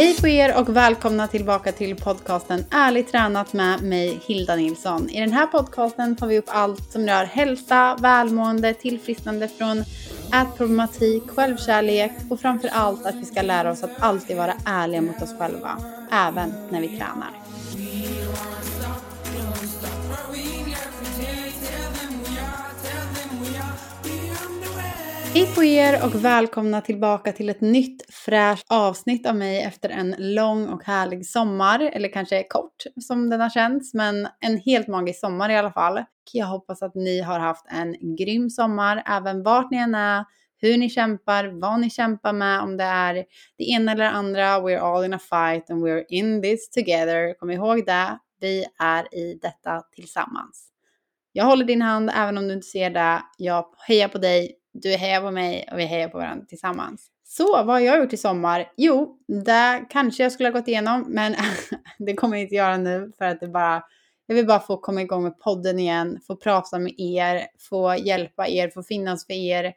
Hej på er och välkomna tillbaka till podcasten Ärligt tränat med mig Hilda Nilsson. I den här podcasten tar vi upp allt som rör hälsa, välmående, tillfrisknande från ätproblematik, självkärlek och framför allt att vi ska lära oss att alltid vara ärliga mot oss själva, även när vi tränar. Hej på er och välkomna tillbaka till ett nytt fräscht avsnitt av mig efter en lång och härlig sommar. Eller kanske kort som den har känts, men en helt magisk sommar i alla fall. Jag hoppas att ni har haft en grym sommar, även vart ni än är, hur ni kämpar, vad ni kämpar med, om det är det ena eller det andra. We're all in a fight and we're in this together. Kom ihåg det. Vi är i detta tillsammans. Jag håller din hand även om du inte ser det. Jag hejar på dig du hejar på mig och vi hejar på varandra tillsammans. Så vad har jag gjort i sommar? Jo, det kanske jag skulle ha gått igenom, men det kommer jag inte göra nu för att det bara jag vill bara få komma igång med podden igen, få prata med er, få hjälpa er, få finnas för er.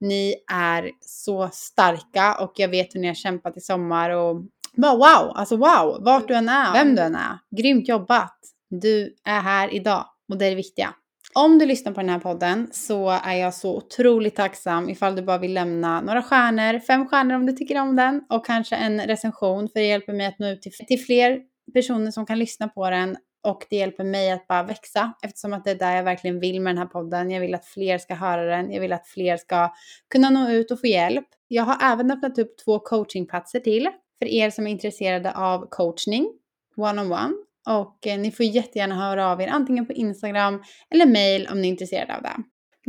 Ni är så starka och jag vet hur ni har kämpat i sommar och bara wow, alltså wow, vart du än är, vem du än är. Grymt jobbat! Du är här idag och det är det viktiga. Om du lyssnar på den här podden så är jag så otroligt tacksam ifall du bara vill lämna några stjärnor, fem stjärnor om du tycker om den och kanske en recension för det hjälper mig att nå ut till, till fler personer som kan lyssna på den och det hjälper mig att bara växa eftersom att det är där jag verkligen vill med den här podden. Jag vill att fler ska höra den. Jag vill att fler ska kunna nå ut och få hjälp. Jag har även öppnat upp två coachingplatser till för er som är intresserade av coachning one-on-one och eh, ni får jättegärna höra av er antingen på Instagram eller mail om ni är intresserade av det.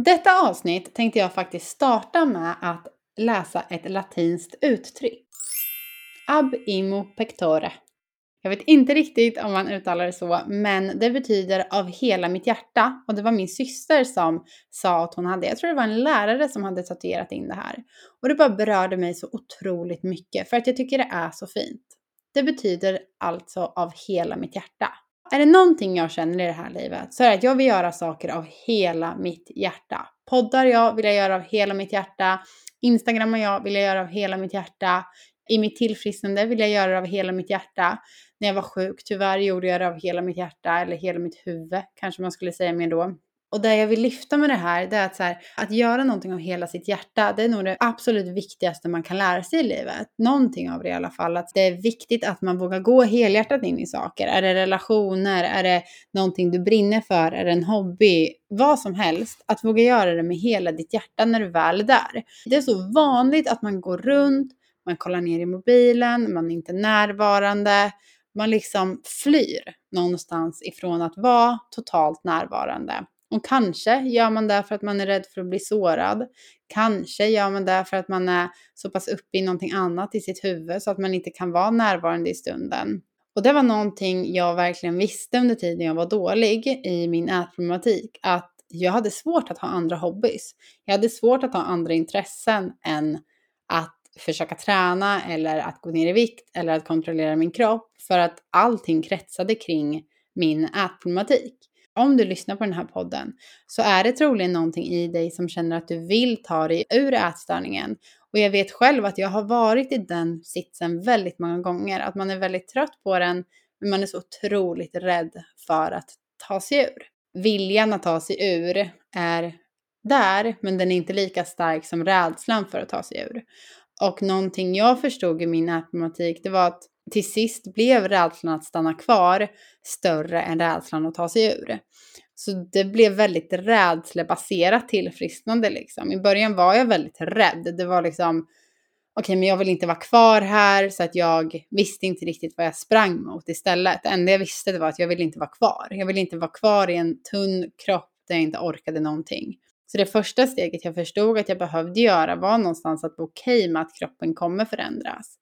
Detta avsnitt tänkte jag faktiskt starta med att läsa ett latinskt uttryck. Ab imo pectore. Jag vet inte riktigt om man uttalar det så, men det betyder av hela mitt hjärta. Och det var min syster som sa att hon hade, jag tror det var en lärare som hade tatuerat in det här. Och det bara berörde mig så otroligt mycket för att jag tycker det är så fint. Det betyder alltså av hela mitt hjärta. Är det någonting jag känner i det här livet så är det att jag vill göra saker av hela mitt hjärta. Poddar jag vill jag göra av hela mitt hjärta. Instagrammar jag vill jag göra av hela mitt hjärta. I mitt tillfrisknande vill jag göra det av hela mitt hjärta. När jag var sjuk, tyvärr gjorde jag det av hela mitt hjärta, eller hela mitt huvud kanske man skulle säga mer då. Och det jag vill lyfta med det här, det är att, så här, att göra någonting av hela sitt hjärta, det är nog det absolut viktigaste man kan lära sig i livet. Någonting av det i alla fall. Att det är viktigt att man vågar gå helhjärtat in i saker. Är det relationer? Är det någonting du brinner för? Är det en hobby? Vad som helst. Att våga göra det med hela ditt hjärta när du väl är där. Det är så vanligt att man går runt, man kollar ner i mobilen, man är inte närvarande. Man liksom flyr någonstans ifrån att vara totalt närvarande. Och kanske gör man det för att man är rädd för att bli sårad. Kanske gör man det för att man är så pass uppe i någonting annat i sitt huvud så att man inte kan vara närvarande i stunden. Och det var någonting jag verkligen visste under tiden jag var dålig i min ätproblematik. Att jag hade svårt att ha andra hobbys. Jag hade svårt att ha andra intressen än att försöka träna eller att gå ner i vikt eller att kontrollera min kropp. För att allting kretsade kring min ätproblematik om du lyssnar på den här podden så är det troligen någonting i dig som känner att du vill ta dig ur ätstörningen. Och jag vet själv att jag har varit i den sitsen väldigt många gånger, att man är väldigt trött på den, men man är så otroligt rädd för att ta sig ur. Viljan att ta sig ur är där, men den är inte lika stark som rädslan för att ta sig ur. Och någonting jag förstod i min ätproblematik, det var att till sist blev rädslan att stanna kvar större än rädslan att ta sig ur. Så det blev väldigt rädslebaserat tillfrisknande liksom. I början var jag väldigt rädd. Det var liksom, okej okay, men jag vill inte vara kvar här så att jag visste inte riktigt vad jag sprang mot istället. Det enda jag visste det var att jag ville inte vara kvar. Jag ville inte vara kvar i en tunn kropp där jag inte orkade någonting. Så det första steget jag förstod att jag behövde göra var någonstans att vara okej okay med att kroppen kommer förändras.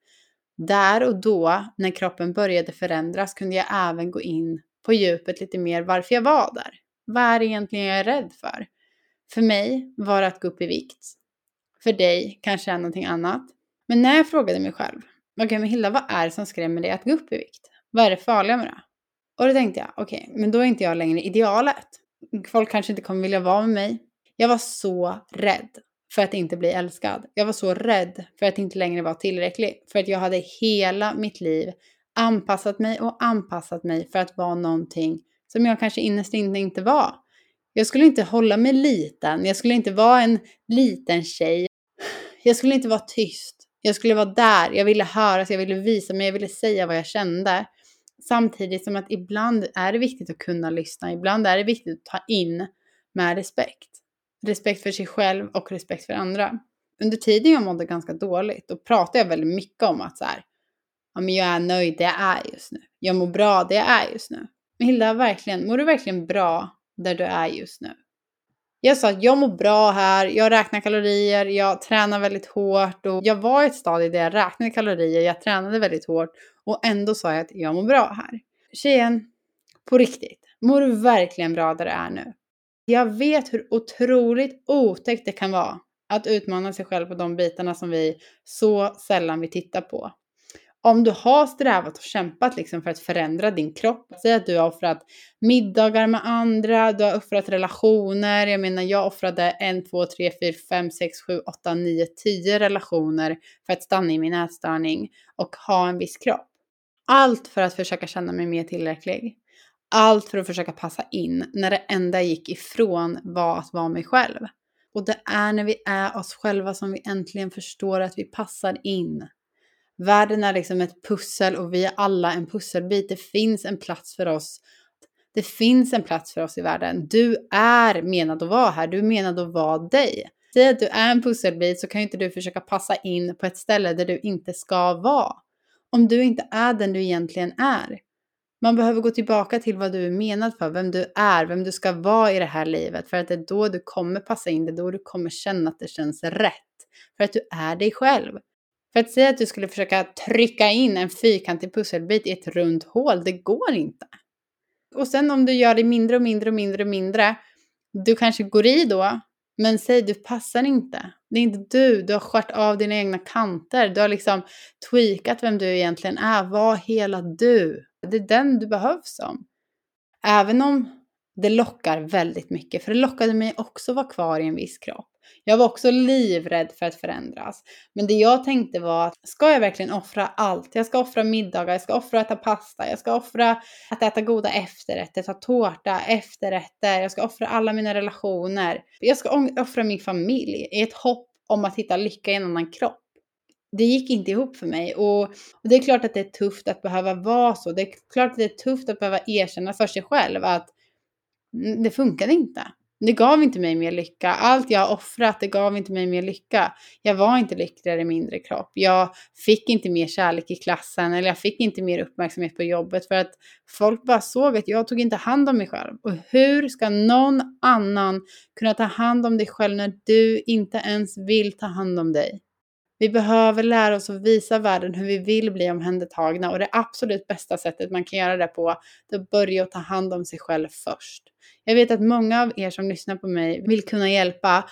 Där och då, när kroppen började förändras, kunde jag även gå in på djupet lite mer varför jag var där. Vad är det egentligen jag är rädd för? För mig var det att gå upp i vikt. För dig kanske är någonting annat. Men när jag frågade mig själv, okej okay, men Hilda, vad är det som skrämmer dig att gå upp i vikt? Vad är det farliga med det? Och då tänkte jag, okej, okay, men då är inte jag längre idealet. Folk kanske inte kommer vilja vara med mig. Jag var så rädd för att inte bli älskad. Jag var så rädd för att inte längre vara tillräcklig. För att jag hade hela mitt liv anpassat mig och anpassat mig för att vara någonting som jag kanske innerst inne inte var. Jag skulle inte hålla mig liten, jag skulle inte vara en liten tjej. Jag skulle inte vara tyst. Jag skulle vara där, jag ville höras, jag ville visa mig, jag ville säga vad jag kände. Samtidigt som att ibland är det viktigt att kunna lyssna, ibland är det viktigt att ta in med respekt. Respekt för sig själv och respekt för andra. Under tiden jag mådde ganska dåligt, då pratade jag väldigt mycket om att så här, ja men jag är nöjd där jag är just nu. Jag mår bra där jag är just nu. Men Hilda, verkligen, mår du verkligen bra där du är just nu? Jag sa att jag mår bra här, jag räknar kalorier, jag tränar väldigt hårt och jag var i ett stadie där jag räknade kalorier, jag tränade väldigt hårt och ändå sa jag att jag mår bra här. Tjejen, på riktigt, mår du verkligen bra där du är nu? Jag vet hur otroligt otäckt det kan vara att utmana sig själv på de bitarna som vi så sällan vill titta på om du har strävat och kämpat liksom för att förändra din kropp, säg att du har offrat middagar med andra, du har offrat relationer, jag menar jag offrade en, två, tre, fyra, fem, sex, sju, åtta, nio, tio relationer för att stanna i min ätstörning och ha en viss kropp. Allt för att försöka känna mig mer tillräcklig. Allt för att försöka passa in när det enda jag gick ifrån var att vara mig själv. Och det är när vi är oss själva som vi äntligen förstår att vi passar in. Världen är liksom ett pussel och vi är alla en pusselbit. Det finns en plats för oss. Det finns en plats för oss i världen. Du är menad att vara här. Du är menad att vara dig. Säg att du är en pusselbit så kan ju inte du försöka passa in på ett ställe där du inte ska vara. Om du inte är den du egentligen är. Man behöver gå tillbaka till vad du är menad för, vem du är, vem du ska vara i det här livet. För att det är då du kommer passa in, det är då du kommer känna att det känns rätt. För att du är dig själv. För att säga att du skulle försöka trycka in en fyrkantig pusselbit i ett runt hål, det går inte. Och sen om du gör det mindre och mindre och mindre och mindre, du kanske går i då, men säg du passar inte. Det är inte du, du har skört av dina egna kanter, du har liksom tweakat vem du egentligen är, var hela du. Det är den du behövs som. Även om det lockar väldigt mycket, för det lockade mig också att vara kvar i en viss kropp. Jag var också livrädd för att förändras. Men det jag tänkte var att ska jag verkligen offra allt? Jag ska offra middagar, jag ska offra att äta pasta, jag ska offra att äta goda efterrätter, ta tårta, efterrätter, jag ska offra alla mina relationer. Jag ska offra min familj i ett hopp om att hitta lycka i en annan kropp det gick inte ihop för mig. Och, och, det är klart att det är tufft att behöva vara så. Det är klart att det är tufft att behöva erkänna för sig själv att mm, det funkade inte. Det gav inte mig mer lycka. Allt jag har offrat, det gav inte mig mer lycka. Jag var inte lyckligare i mindre kropp. Jag fick inte mer kärlek i klassen eller jag fick inte mer uppmärksamhet på jobbet för att folk bara såg att jag tog inte hand om mig själv. Och hur ska någon annan kunna ta hand om dig själv när du inte ens vill ta hand om dig? Vi behöver lära oss att visa världen hur vi vill bli omhändertagna och det absolut bästa sättet man kan göra det på är att börja ta hand om sig själv först. Jag vet att många av er som lyssnar på mig vill kunna hjälpa.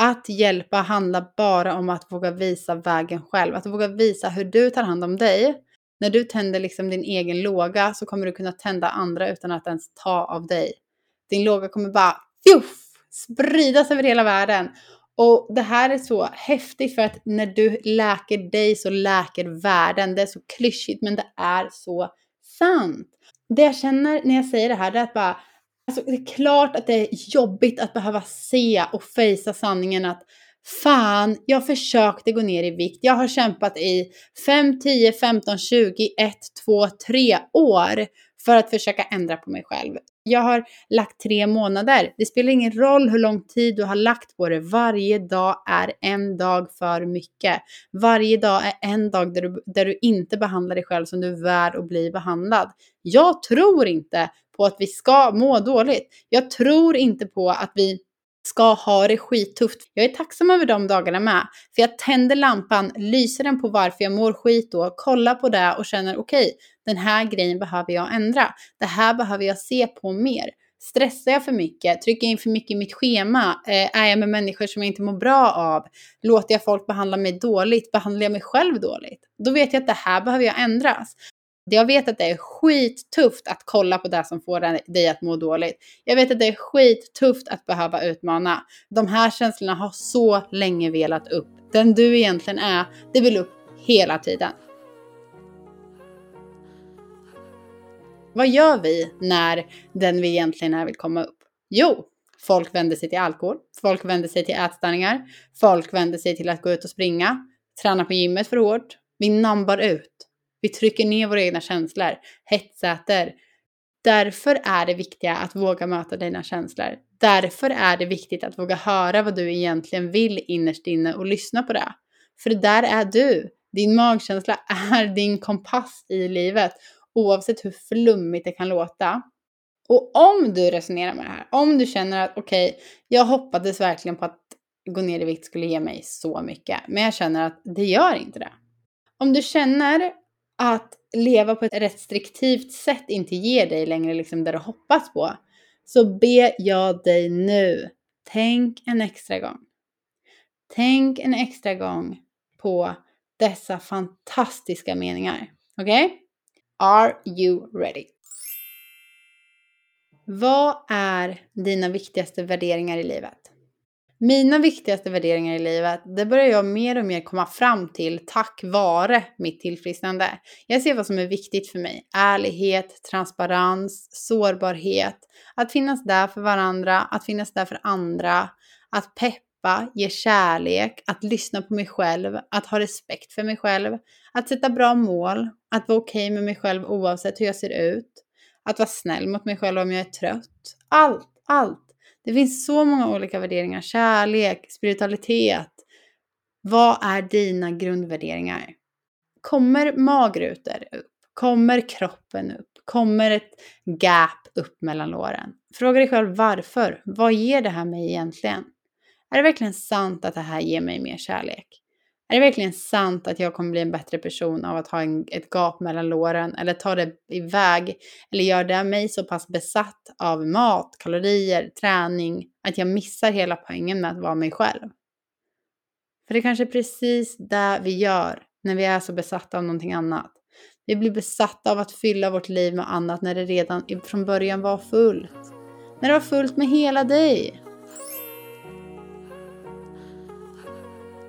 Att hjälpa handlar bara om att våga visa vägen själv, att våga visa hur du tar hand om dig. När du tänder liksom din egen låga så kommer du kunna tända andra utan att ens ta av dig. Din låga kommer bara fjuff, spridas över hela världen. Och det här är så häftigt för att när du läker dig så läker världen. Det är så klyschigt men det är så sant. Det jag känner när jag säger det här det är att bara Alltså, det är klart att det är jobbigt att behöva se och fejsa sanningen att fan, jag försökte gå ner i vikt. Jag har kämpat i 5, 10, 15, 20, 1, 2, 3 år för att försöka ändra på mig själv. Jag har lagt tre månader. Det spelar ingen roll hur lång tid du har lagt på det. Varje dag är en dag för mycket. Varje dag är en dag där du, där du inte behandlar dig själv som du är värd att bli behandlad. Jag tror inte på att vi ska må dåligt. Jag tror inte på att vi ska ha det skittufft. Jag är tacksam över de dagarna med. För jag tänder lampan, lyser den på varför jag mår skit då, kollar på det och känner okej, okay, den här grejen behöver jag ändra. Det här behöver jag se på mer. Stressar jag för mycket? Trycker jag in för mycket i mitt schema? Eh, är jag med människor som jag inte mår bra av? Låter jag folk behandla mig dåligt? Behandlar jag mig själv dåligt? Då vet jag att det här behöver jag ändras. Jag vet att det är skittufft att kolla på det som får dig att må dåligt. Jag vet att det är skittufft att behöva utmana. De här känslorna har så länge velat upp. Den du egentligen är, det vill upp hela tiden. Vad gör vi när den vi egentligen är vill komma upp? Jo, folk vänder sig till alkohol, folk vänder sig till ätstörningar, folk vänder sig till att gå ut och springa, träna på gymmet för hårt. Vi nambar ut. Vi trycker ner våra egna känslor, hetsäter. Därför är det viktiga att våga möta dina känslor. Därför är det viktigt att våga höra vad du egentligen vill innerst inne och lyssna på det. För där är du. Din magkänsla är din kompass i livet oavsett hur flummigt det kan låta. Och om du resonerar med det här, om du känner att okej, okay, jag hoppades verkligen på att gå ner i vikt skulle ge mig så mycket, men jag känner att det gör inte det. Om du känner att leva på ett restriktivt sätt inte ger dig längre liksom det du hoppas på, så ber jag dig nu, tänk en extra gång. Tänk en extra gång på dessa fantastiska meningar. Okej? Okay? Are you ready? Vad är dina viktigaste värderingar i livet? Mina viktigaste värderingar i livet, det börjar jag mer och mer komma fram till tack vare mitt tillfrisknande. Jag ser vad som är viktigt för mig. Ärlighet, transparens, sårbarhet, att finnas där för varandra, att finnas där för andra, att peppa, ge kärlek, att lyssna på mig själv, att ha respekt för mig själv, att sätta bra mål, att vara okej okay med mig själv oavsett hur jag ser ut, att vara snäll mot mig själv om jag är trött. Allt, allt. Det finns så många olika värderingar. Kärlek, spiritualitet. Vad är dina grundvärderingar? Kommer magrutor upp? Kommer kroppen upp? Kommer ett gap upp mellan låren? Fråga dig själv varför. Vad ger det här mig egentligen? Är det verkligen sant att det här ger mig mer kärlek? Är det verkligen sant att jag kommer bli en bättre person av att ha en, ett gap mellan låren eller ta det iväg? Eller gör det mig så pass besatt av mat, kalorier, träning att jag missar hela poängen med att vara mig själv? För det är kanske är precis det vi gör när vi är så besatta av någonting annat. Vi blir besatta av att fylla vårt liv med annat när det redan från början var fullt. När det var fullt med hela dig.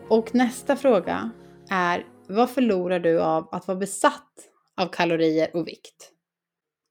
Och nästa fråga är, vad förlorar du av att vara besatt av kalorier och vikt?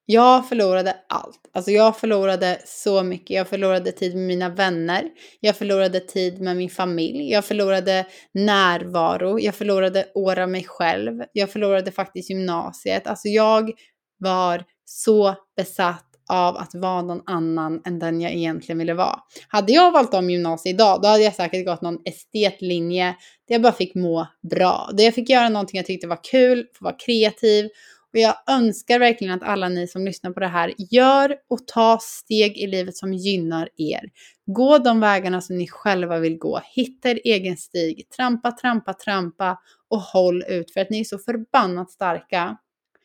Jag förlorade allt. Alltså jag förlorade så mycket. Jag förlorade tid med mina vänner. Jag förlorade tid med min familj. Jag förlorade närvaro. Jag förlorade år av mig själv. Jag förlorade faktiskt gymnasiet. Alltså jag var så besatt av att vara någon annan än den jag egentligen ville vara. Hade jag valt om gymnasiet idag, då hade jag säkert gått någon estetlinje där jag bara fick må bra. Där jag fick göra någonting jag tyckte var kul, få vara kreativ. Och jag önskar verkligen att alla ni som lyssnar på det här gör och tar steg i livet som gynnar er. Gå de vägarna som ni själva vill gå. Hitta er egen stig. Trampa, trampa, trampa och håll ut för att ni är så förbannat starka.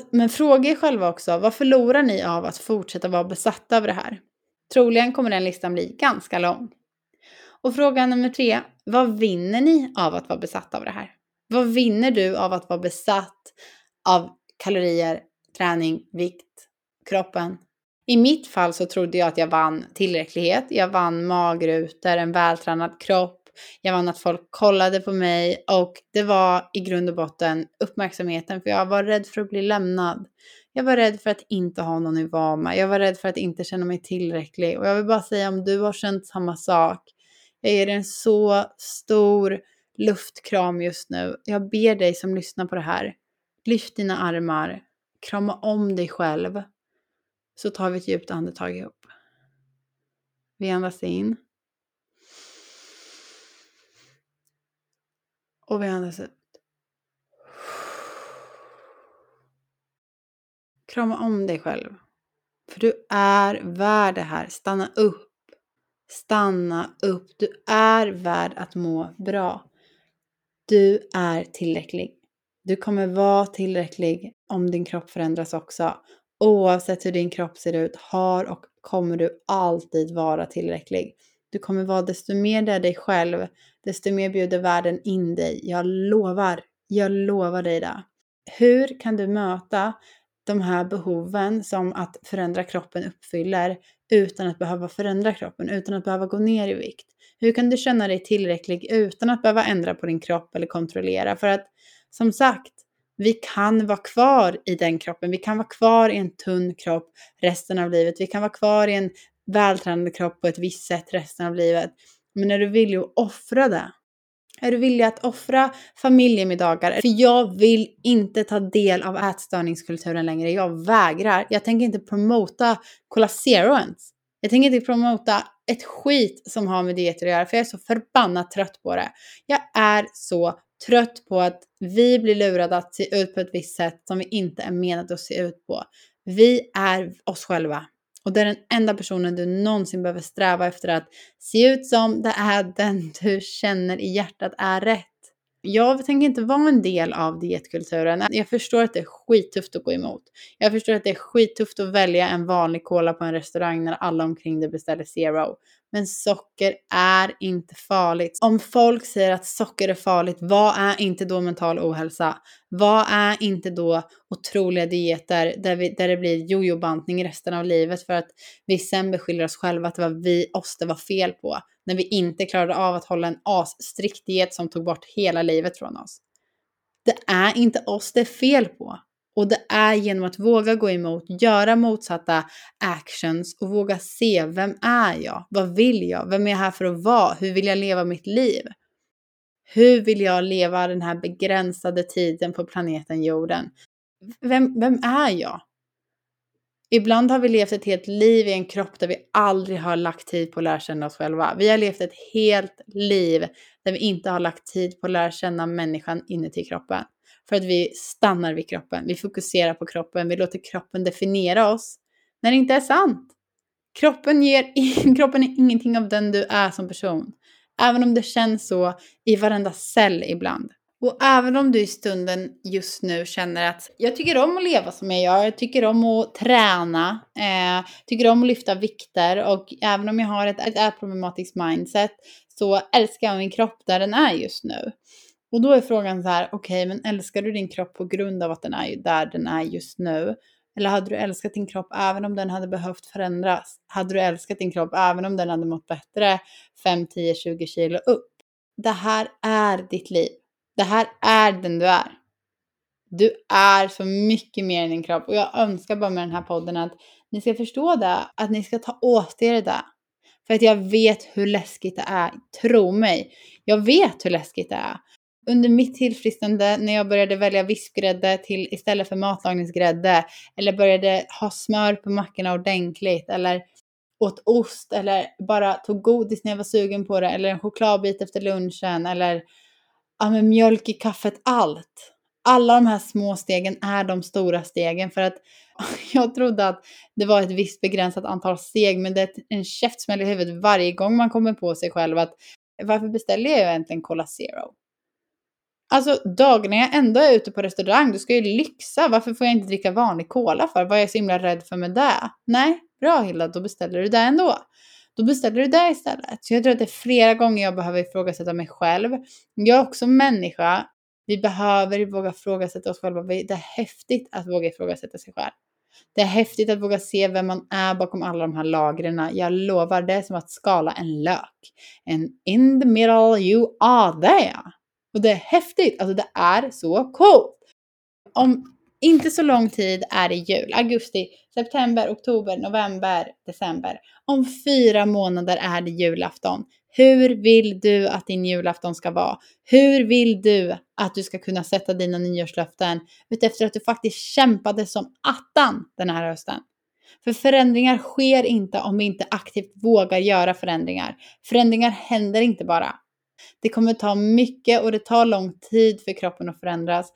Men fråga er själva också, vad förlorar ni av att fortsätta vara besatta av det här? Troligen kommer den listan bli ganska lång. Och fråga nummer tre, vad vinner ni av att vara besatta av det här? Vad vinner du av att vara besatt av kalorier, träning, vikt, kroppen? I mitt fall så trodde jag att jag vann tillräcklighet, jag vann magrutor, en vältränad kropp, jag vann att folk kollade på mig och det var i grund och botten uppmärksamheten för jag var rädd för att bli lämnad. Jag var rädd för att inte ha någon att vara med. Jag var rädd för att inte känna mig tillräcklig och jag vill bara säga om du har känt samma sak. Jag ger dig en så stor luftkram just nu. Jag ber dig som lyssnar på det här. Lyft dina armar. Krama om dig själv. Så tar vi ett djupt andetag ihop. Vi andas in. Och vi andas ut. Krama om dig själv. För du är värd det här. Stanna upp. Stanna upp. Du är värd att må bra. Du är tillräcklig. Du kommer vara tillräcklig om din kropp förändras också. Oavsett hur din kropp ser ut har och kommer du alltid vara tillräcklig. Du kommer vara desto mer där dig själv, desto mer bjuder världen in dig. Jag lovar, jag lovar dig det. Hur kan du möta de här behoven som att förändra kroppen uppfyller utan att behöva förändra kroppen, utan att behöva gå ner i vikt? Hur kan du känna dig tillräcklig utan att behöva ändra på din kropp eller kontrollera? För att som sagt, vi kan vara kvar i den kroppen. Vi kan vara kvar i en tunn kropp resten av livet. Vi kan vara kvar i en vältränad kropp på ett visst sätt resten av livet. Men är du villig att offra det? Är du villig att offra familjemiddagar? För jag vill inte ta del av ätstörningskulturen längre. Jag vägrar. Jag tänker inte promota Cola Zero ens. Jag tänker inte promota ett skit som har med dieter att göra, för jag är så förbannat trött på det. Jag är så trött på att vi blir lurade att se ut på ett visst sätt som vi inte är menade att se ut på. Vi är oss själva. Och det är den enda personen du någonsin behöver sträva efter att se ut som. Det är den du känner i hjärtat är rätt. Jag tänker inte vara en del av dietkulturen. Jag förstår att det är skittufft att gå emot. Jag förstår att det är skittufft att välja en vanlig cola på en restaurang när alla omkring dig beställer zero. Men socker är inte farligt. Om folk säger att socker är farligt, vad är inte då mental ohälsa? Vad är inte då otroliga dieter där, vi, där det blir jojobantning resten av livet för att vi sen beskyller oss själva att det var vi, oss det var fel på när vi inte klarade av att hålla en asstrikt diet som tog bort hela livet från oss. Det är inte oss det är fel på. Och det är genom att våga gå emot, göra motsatta actions och våga se vem är jag? Vad vill jag? Vem är jag här för att vara? Hur vill jag leva mitt liv? Hur vill jag leva den här begränsade tiden på planeten jorden? Vem, vem är jag? Ibland har vi levt ett helt liv i en kropp där vi aldrig har lagt tid på att lära känna oss själva. Vi har levt ett helt liv där vi inte har lagt tid på att lära känna människan inuti kroppen. För att vi stannar vid kroppen, vi fokuserar på kroppen, vi låter kroppen definiera oss. När det inte är sant. Kroppen, ger, kroppen är ingenting av den du är som person. Även om det känns så i varenda cell ibland. Och även om du i stunden just nu känner att jag tycker om att leva som jag gör, jag tycker om att träna, eh, tycker om att lyfta vikter och även om jag har ett, ett problematiskt mindset så älskar jag min kropp där den är just nu. Och då är frågan så här, okej, okay, men älskar du din kropp på grund av att den är där den är just nu? Eller hade du älskat din kropp även om den hade behövt förändras? Hade du älskat din kropp även om den hade mått bättre 5, 10, 20 kilo upp? Det här är ditt liv. Det här är den du är. Du är så mycket mer än din kropp och jag önskar bara med den här podden att ni ska förstå det, att ni ska ta åt er det. För att jag vet hur läskigt det är. Tro mig, jag vet hur läskigt det är under mitt tillfrisknande när jag började välja vispgrädde till istället för matlagningsgrädde eller började ha smör på mackorna ordentligt eller åt ost eller bara tog godis när jag var sugen på det eller en chokladbit efter lunchen eller ja, med mjölk i kaffet, allt. Alla de här små stegen är de stora stegen för att jag trodde att det var ett visst begränsat antal steg men det är en käftsmäll i huvudet varje gång man kommer på sig själv att varför beställer jag egentligen Cola Zero? Alltså dagarna jag ändå är ute på restaurang, du ska ju lyxa. Varför får jag inte dricka vanlig cola för? Vad är jag så himla rädd för med det? Nej, bra Hilda, då beställer du det ändå. Då beställer du det istället. Så jag tror att det är flera gånger jag behöver ifrågasätta mig själv. Jag är också människa. Vi behöver våga ifrågasätta oss själva. Det är häftigt att våga ifrågasätta sig själv. Det är häftigt att våga se vem man är bakom alla de här lagren. Jag lovar, det är som att skala en lök. And in the middle you are there. Och det är häftigt, alltså det är så coolt. Om inte så lång tid är det jul. Augusti, september, oktober, november, december. Om fyra månader är det julafton. Hur vill du att din julafton ska vara? Hur vill du att du ska kunna sätta dina nyårslöften utefter att du faktiskt kämpade som attan den här hösten? För förändringar sker inte om vi inte aktivt vågar göra förändringar. Förändringar händer inte bara. Det kommer ta mycket och det tar lång tid för kroppen att förändras.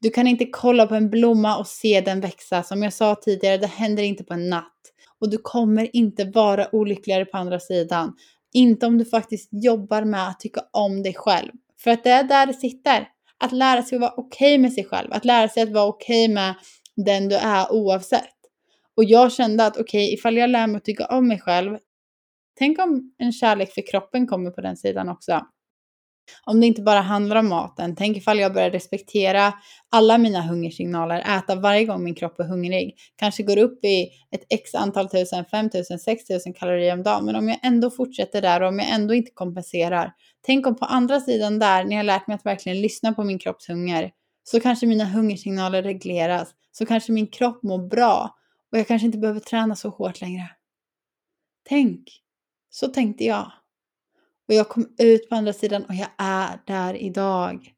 Du kan inte kolla på en blomma och se den växa. Som jag sa tidigare, det händer inte på en natt. Och du kommer inte vara olyckligare på andra sidan. Inte om du faktiskt jobbar med att tycka om dig själv. För att det är där det sitter. Att lära sig att vara okej okay med sig själv. Att lära sig att vara okej okay med den du är oavsett. Och jag kände att okej, okay, ifall jag lär mig att tycka om mig själv. Tänk om en kärlek för kroppen kommer på den sidan också. Om det inte bara handlar om maten, tänk ifall jag börjar respektera alla mina hungersignaler, äta varje gång min kropp är hungrig, kanske går upp i ett x antal tusen, 5000, 6000 kalorier om dagen, men om jag ändå fortsätter där och om jag ändå inte kompenserar, tänk om på andra sidan där, när jag lärt mig att verkligen lyssna på min kropps hunger, så kanske mina hungersignaler regleras, så kanske min kropp mår bra och jag kanske inte behöver träna så hårt längre. Tänk, så tänkte jag. Och jag kom ut på andra sidan och jag är där idag.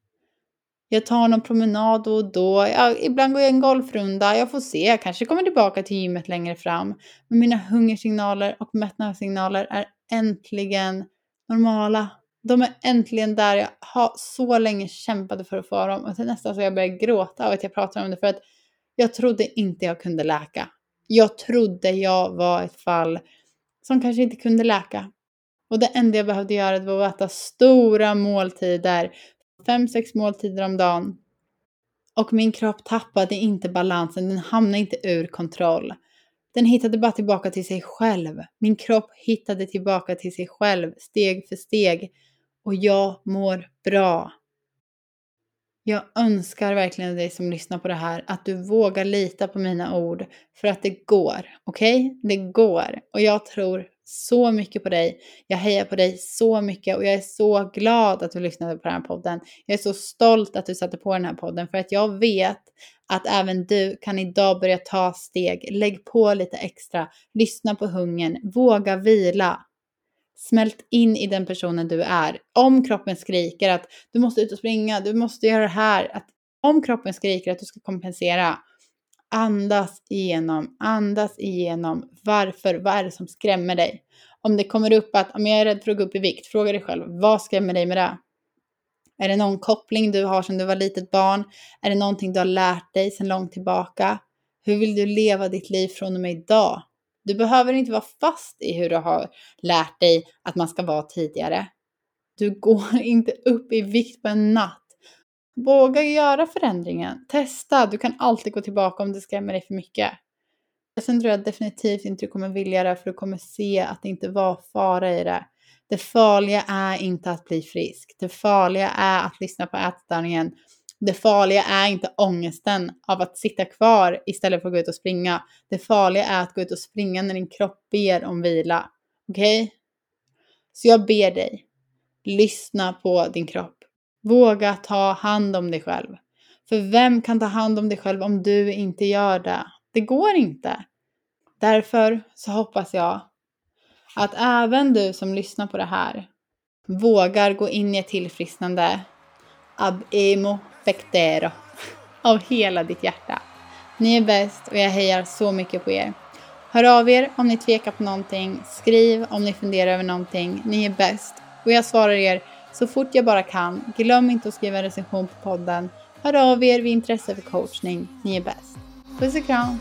Jag tar någon promenad då och då. Jag, ibland går jag en golfrunda. Jag får se. Jag kanske kommer tillbaka till gymmet längre fram. Men mina hungersignaler och mättnadssignaler är äntligen normala. De är äntligen där jag har så länge kämpade för att få dem. Och det är nästan så jag börjar gråta av att jag pratar om det. För att jag trodde inte jag kunde läka. Jag trodde jag var ett fall som kanske inte kunde läka. Och det enda jag behövde göra var att äta stora måltider, fem, sex måltider om dagen. Och min kropp tappade inte balansen, den hamnade inte ur kontroll. Den hittade bara tillbaka till sig själv. Min kropp hittade tillbaka till sig själv steg för steg. Och jag mår bra. Jag önskar verkligen dig som lyssnar på det här att du vågar lita på mina ord för att det går. Okej? Okay? Det går. Och jag tror så mycket på dig. Jag hejar på dig så mycket och jag är så glad att du lyssnade på den här podden. Jag är så stolt att du satte på den här podden för att jag vet att även du kan idag börja ta steg. Lägg på lite extra, lyssna på hungern, våga vila. Smält in i den personen du är. Om kroppen skriker att du måste ut och springa, du måste göra det här. Att om kroppen skriker att du ska kompensera, Andas igenom, andas igenom. Varför? Vad är det som skrämmer dig? Om det kommer upp att om jag är rädd för att gå upp i vikt, fråga dig själv, vad skrämmer dig med det? Är det någon koppling du har sedan du var litet barn? Är det någonting du har lärt dig sedan långt tillbaka? Hur vill du leva ditt liv från och med idag? Du behöver inte vara fast i hur du har lärt dig att man ska vara tidigare. Du går inte upp i vikt på en natt. Våga göra förändringen. Testa. Du kan alltid gå tillbaka om det skrämmer dig för mycket. Sen tror jag definitivt inte du kommer vilja det för du kommer se att det inte var fara i det. Det farliga är inte att bli frisk. Det farliga är att lyssna på ätstörningen. Det farliga är inte ångesten av att sitta kvar istället för att gå ut och springa. Det farliga är att gå ut och springa när din kropp ber om vila. Okej? Okay? Så jag ber dig, lyssna på din kropp. Våga ta hand om dig själv. För vem kan ta hand om dig själv om du inte gör det? Det går inte. Därför så hoppas jag att även du som lyssnar på det här vågar gå in i ett tillfrisknande ab emo pectero av hela ditt hjärta. Ni är bäst och jag hejar så mycket på er. Hör av er om ni tvekar på någonting. Skriv om ni funderar över någonting. Ni är bäst. Och jag svarar er så fort jag bara kan. Glöm inte att skriva en recension på podden. Hör av er vid intresse för coachning. Ni är bäst. Puss och kram!